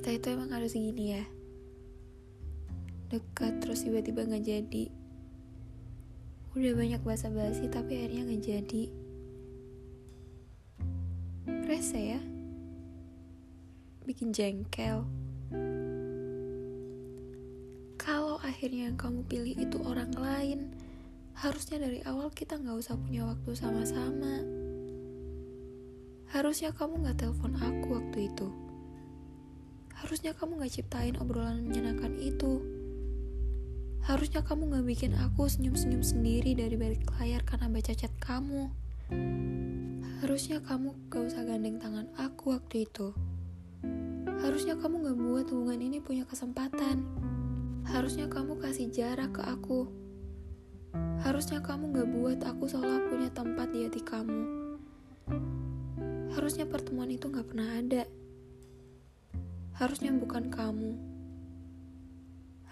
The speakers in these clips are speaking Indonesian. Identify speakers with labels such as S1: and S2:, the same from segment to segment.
S1: kita itu emang harus gini ya. Dekat terus tiba-tiba nggak jadi. Udah banyak bahasa basi tapi akhirnya nggak jadi. Rese ya. Bikin jengkel. Kalau akhirnya yang kamu pilih itu orang lain harusnya dari awal kita nggak usah punya waktu sama-sama. Harusnya kamu nggak telepon aku waktu itu harusnya kamu gak ciptain obrolan menyenangkan itu. Harusnya kamu gak bikin aku senyum-senyum sendiri dari balik layar karena baca chat kamu. Harusnya kamu gak usah gandeng tangan aku waktu itu. Harusnya kamu gak buat hubungan ini punya kesempatan. Harusnya kamu kasih jarak ke aku. Harusnya kamu gak buat aku seolah punya tempat di hati kamu. Harusnya pertemuan itu gak pernah ada harusnya bukan kamu.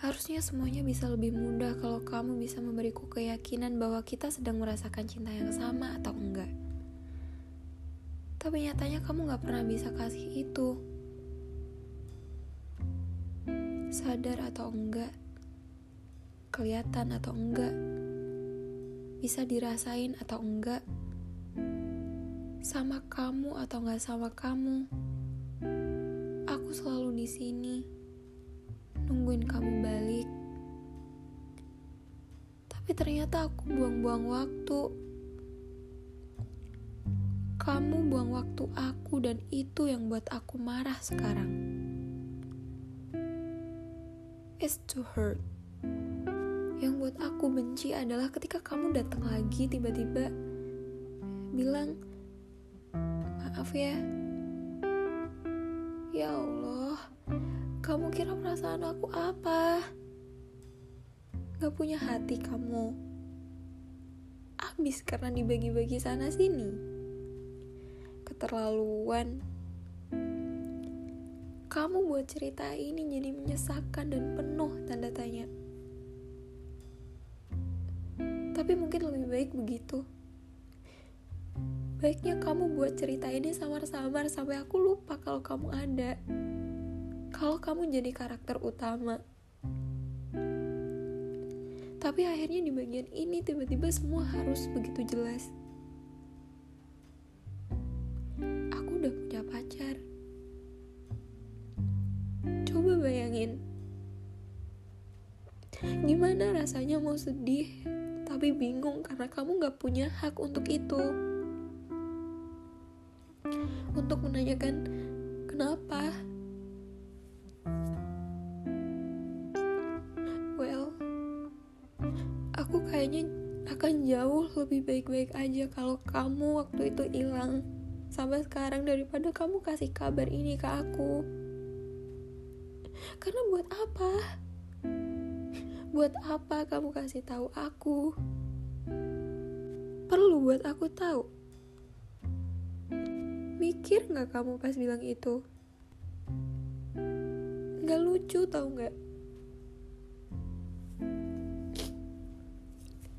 S1: Harusnya semuanya bisa lebih mudah kalau kamu bisa memberiku keyakinan bahwa kita sedang merasakan cinta yang sama atau enggak. Tapi nyatanya kamu gak pernah bisa kasih itu. Sadar atau enggak, kelihatan atau enggak, bisa dirasain atau enggak, sama kamu atau enggak sama kamu aku selalu di sini nungguin kamu balik. Tapi ternyata aku buang-buang waktu. Kamu buang waktu aku dan itu yang buat aku marah sekarang. It's too hurt. Yang buat aku benci adalah ketika kamu datang lagi tiba-tiba bilang, "Maaf ya, Ya Allah, kamu kira perasaan aku apa? Gak punya hati kamu. Abis karena dibagi-bagi sana sini. Keterlaluan. Kamu buat cerita ini jadi menyesakan dan penuh tanda tanya. Tapi mungkin lebih baik begitu. Baiknya kamu buat cerita ini samar-samar sampai aku lupa kalau kamu ada. Kalau kamu jadi karakter utama. Tapi akhirnya di bagian ini tiba-tiba semua harus begitu jelas. Aku udah punya pacar. Coba bayangin. Gimana rasanya mau sedih, tapi bingung karena kamu gak punya hak untuk itu untuk menanyakan kenapa. Kayaknya akan jauh lebih baik-baik aja kalau kamu waktu itu hilang sampai sekarang daripada kamu kasih kabar ini ke aku. Karena buat apa? Buat apa kamu kasih tahu aku? Perlu buat aku tahu Mikir gak kamu pas bilang itu? Gak lucu tau gak?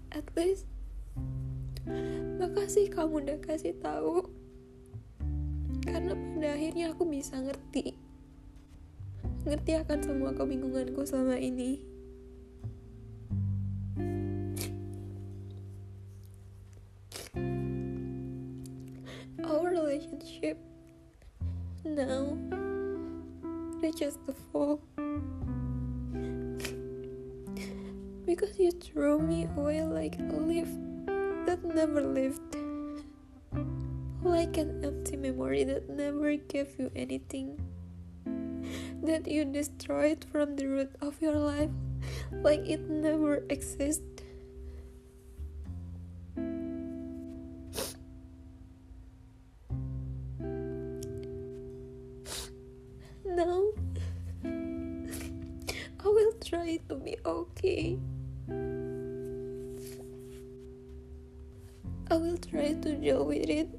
S1: At least Makasih kamu udah kasih tahu. Karena pada akhirnya aku bisa ngerti. Ngerti akan semua kebingunganku selama ini. Relationship now reaches the fall because you threw me away like a leaf that never lived like an empty memory that never gave you anything that you destroyed from the root of your life like it never existed now. I will try to be okay. I will try to deal with it.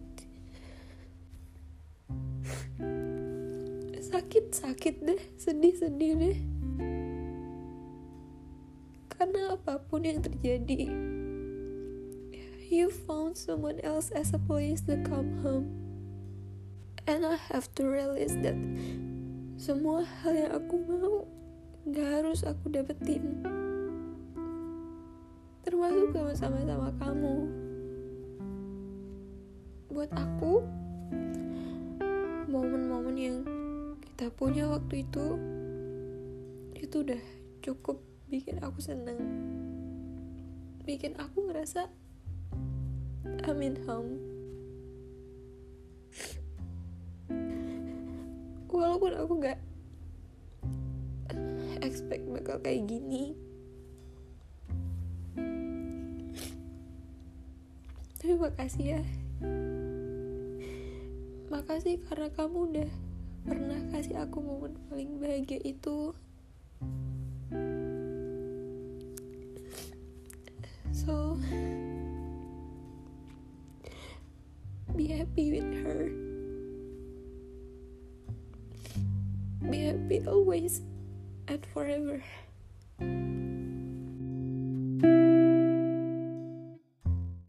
S1: Sakit-sakit deh, sedih-sedih deh. Karena apa pun yang terjadi, you found someone else as a place to come home. And I have to realize that semua hal yang aku mau gak harus aku dapetin termasuk sama-sama kamu buat aku. Momen-momen yang kita punya waktu itu itu udah cukup bikin aku seneng. Bikin aku ngerasa I'm in home walaupun aku gak expect bakal kayak gini. Tapi makasih ya makasih karena kamu udah pernah kasih aku momen paling bahagia itu. So be happy with her. Be happy always and forever